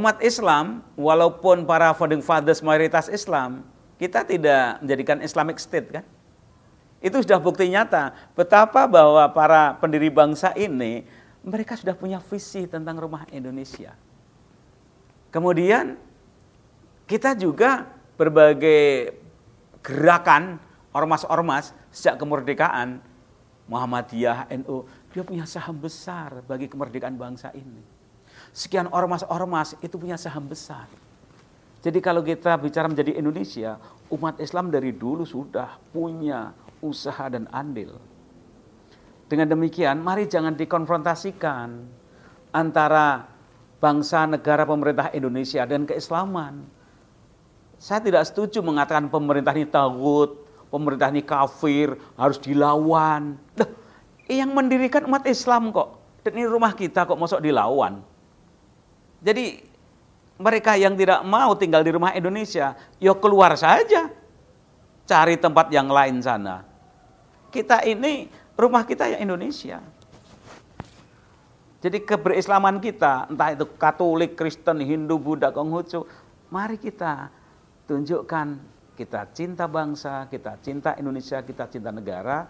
Umat Islam, walaupun para founding fathers mayoritas Islam, kita tidak menjadikan Islamic State kan? Itu sudah bukti nyata betapa bahwa para pendiri bangsa ini mereka sudah punya visi tentang rumah Indonesia. Kemudian kita juga berbagai gerakan ormas-ormas sejak kemerdekaan Muhammadiyah, NU, dia punya saham besar bagi kemerdekaan bangsa ini sekian ormas-ormas itu punya saham besar. Jadi kalau kita bicara menjadi Indonesia, umat Islam dari dulu sudah punya usaha dan andil. Dengan demikian, mari jangan dikonfrontasikan antara bangsa, negara, pemerintah Indonesia dan keislaman. Saya tidak setuju mengatakan pemerintah ini tagut, pemerintah ini kafir, harus dilawan. Loh, yang mendirikan umat Islam kok. Dan ini rumah kita kok masuk dilawan. Jadi mereka yang tidak mau tinggal di rumah Indonesia, ya keluar saja. Cari tempat yang lain sana. Kita ini, rumah kita ya Indonesia. Jadi keberislaman kita, entah itu Katolik, Kristen, Hindu, Buddha, Konghucu, mari kita tunjukkan kita cinta bangsa, kita cinta Indonesia, kita cinta negara,